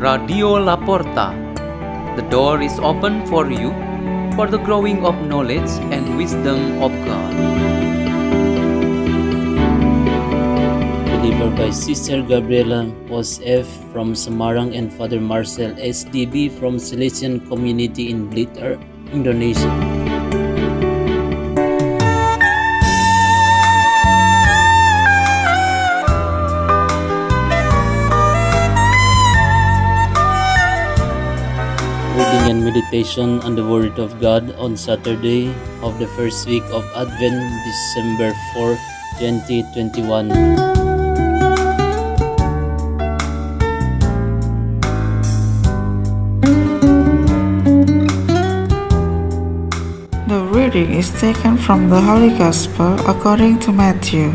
Radio Laporta. The door is open for you for the growing of knowledge and wisdom of God. delivered by Sister Gabriela was F from Semarang and Father Marcel SDB from Salesian Community in Blitar, Indonesia. Meditation on the Word of God on Saturday of the first week of Advent, December 4, 2021. The reading is taken from the Holy Gospel according to Matthew.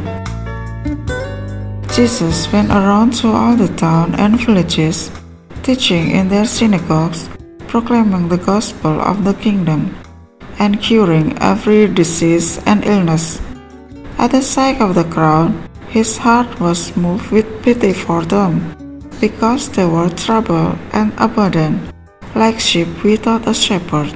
Jesus went around to all the towns and villages, teaching in their synagogues, proclaiming the gospel of the kingdom, and curing every disease and illness. At the sight of the crowd, his heart was moved with pity for them, because they were troubled and abandoned, like sheep without a shepherd.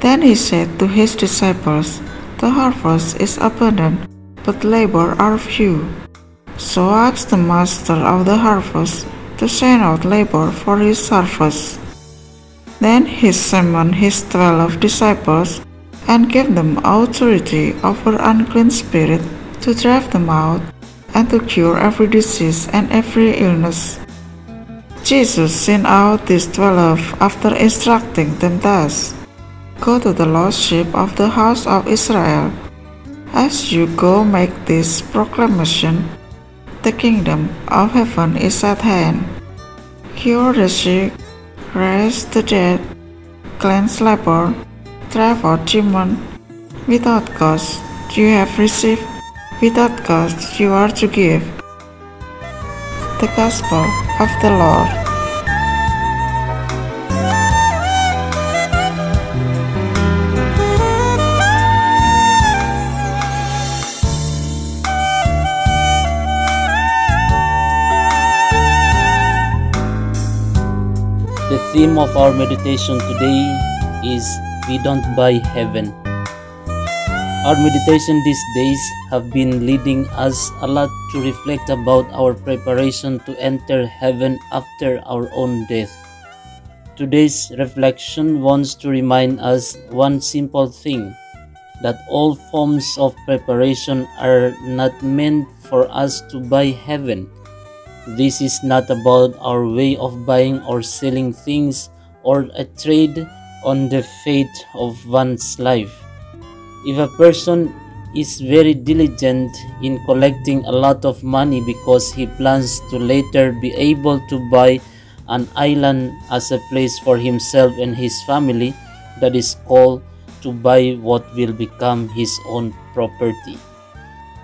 Then he said to his disciples, The harvest is abundant, but labor are few. So ask the master of the harvest to send out labor for his harvest. Then he summoned his twelve disciples and gave them authority over unclean spirits to drive them out and to cure every disease and every illness. Jesus sent out these twelve after instructing them thus. Go to the lost sheep of the house of Israel. As you go, make this proclamation The kingdom of heaven is at hand. Cure the sick, raise the dead, cleanse leper, drive demon. Without cost, you have received, without cost, you are to give. The Gospel of the Lord. Theme of our meditation today is We Don't Buy Heaven. Our meditation these days have been leading us a lot to reflect about our preparation to enter heaven after our own death. Today's reflection wants to remind us one simple thing that all forms of preparation are not meant for us to buy heaven. This is not about our way of buying or selling things or a trade on the fate of one's life. If a person is very diligent in collecting a lot of money because he plans to later be able to buy an island as a place for himself and his family, that is called to buy what will become his own property.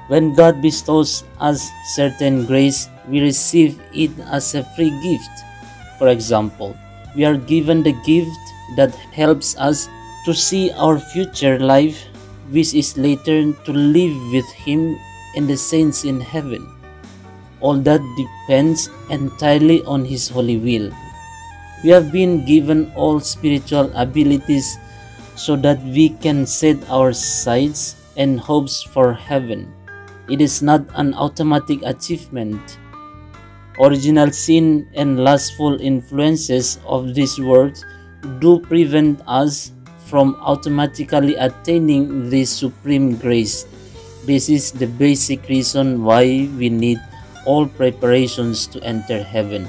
When God bestows us certain grace, we receive it as a free gift. For example, we are given the gift that helps us to see our future life, which is later to live with Him and the saints in heaven. All that depends entirely on His holy will. We have been given all spiritual abilities so that we can set our sights and hopes for heaven. It is not an automatic achievement. Original sin and lustful influences of this world do prevent us from automatically attaining this supreme grace. This is the basic reason why we need all preparations to enter heaven.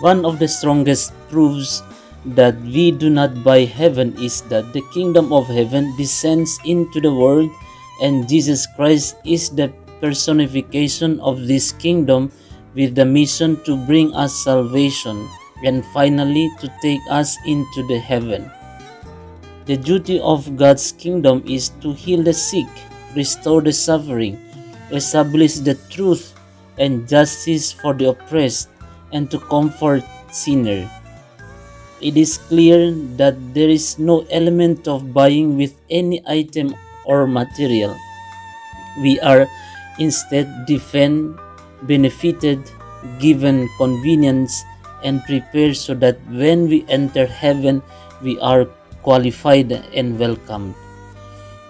One of the strongest proofs that we do not buy heaven is that the kingdom of heaven descends into the world and Jesus Christ is the personification of this kingdom with the mission to bring us salvation and finally to take us into the heaven. The duty of God's kingdom is to heal the sick, restore the suffering, establish the truth and justice for the oppressed, and to comfort sinner. It is clear that there is no element of buying with any item or material. We are instead defend, benefited, given convenience, and prepared so that when we enter heaven, we are qualified and welcomed.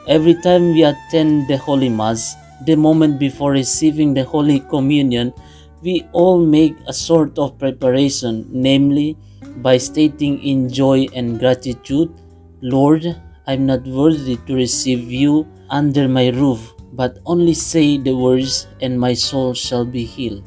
Every time we attend the Holy Mass, the moment before receiving the Holy Communion, we all make a sort of preparation, namely, by stating in joy and gratitude, Lord, I'm not worthy to receive you under my roof, but only say the words, and my soul shall be healed.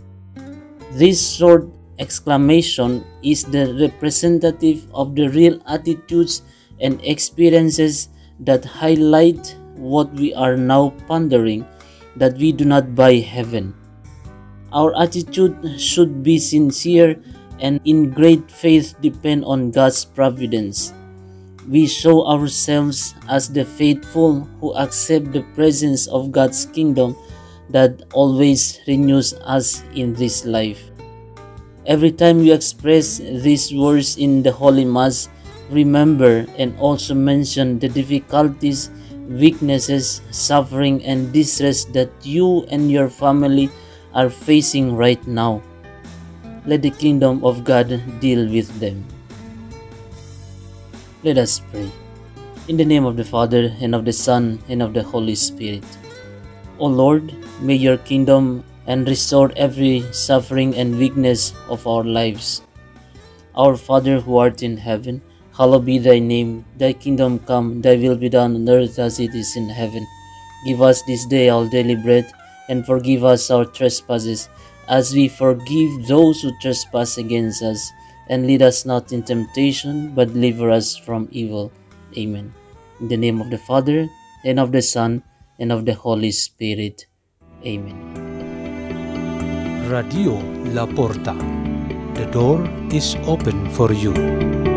This short exclamation is the representative of the real attitudes and experiences that highlight what we are now pondering that we do not buy heaven. Our attitude should be sincere and in great faith depend on God's providence. We show ourselves as the faithful who accept the presence of God's kingdom that always renews us in this life. Every time you express these words in the Holy Mass, remember and also mention the difficulties, weaknesses, suffering, and distress that you and your family are facing right now. Let the kingdom of God deal with them. Let us pray. In the name of the Father, and of the Son, and of the Holy Spirit. O Lord, may your kingdom and restore every suffering and weakness of our lives. Our Father who art in heaven, hallowed be thy name. Thy kingdom come, thy will be done on earth as it is in heaven. Give us this day our daily bread, and forgive us our trespasses, as we forgive those who trespass against us. And lead us not in temptation, but deliver us from evil. Amen. In the name of the Father, and of the Son, and of the Holy Spirit. Amen. Radio La Porta. The door is open for you.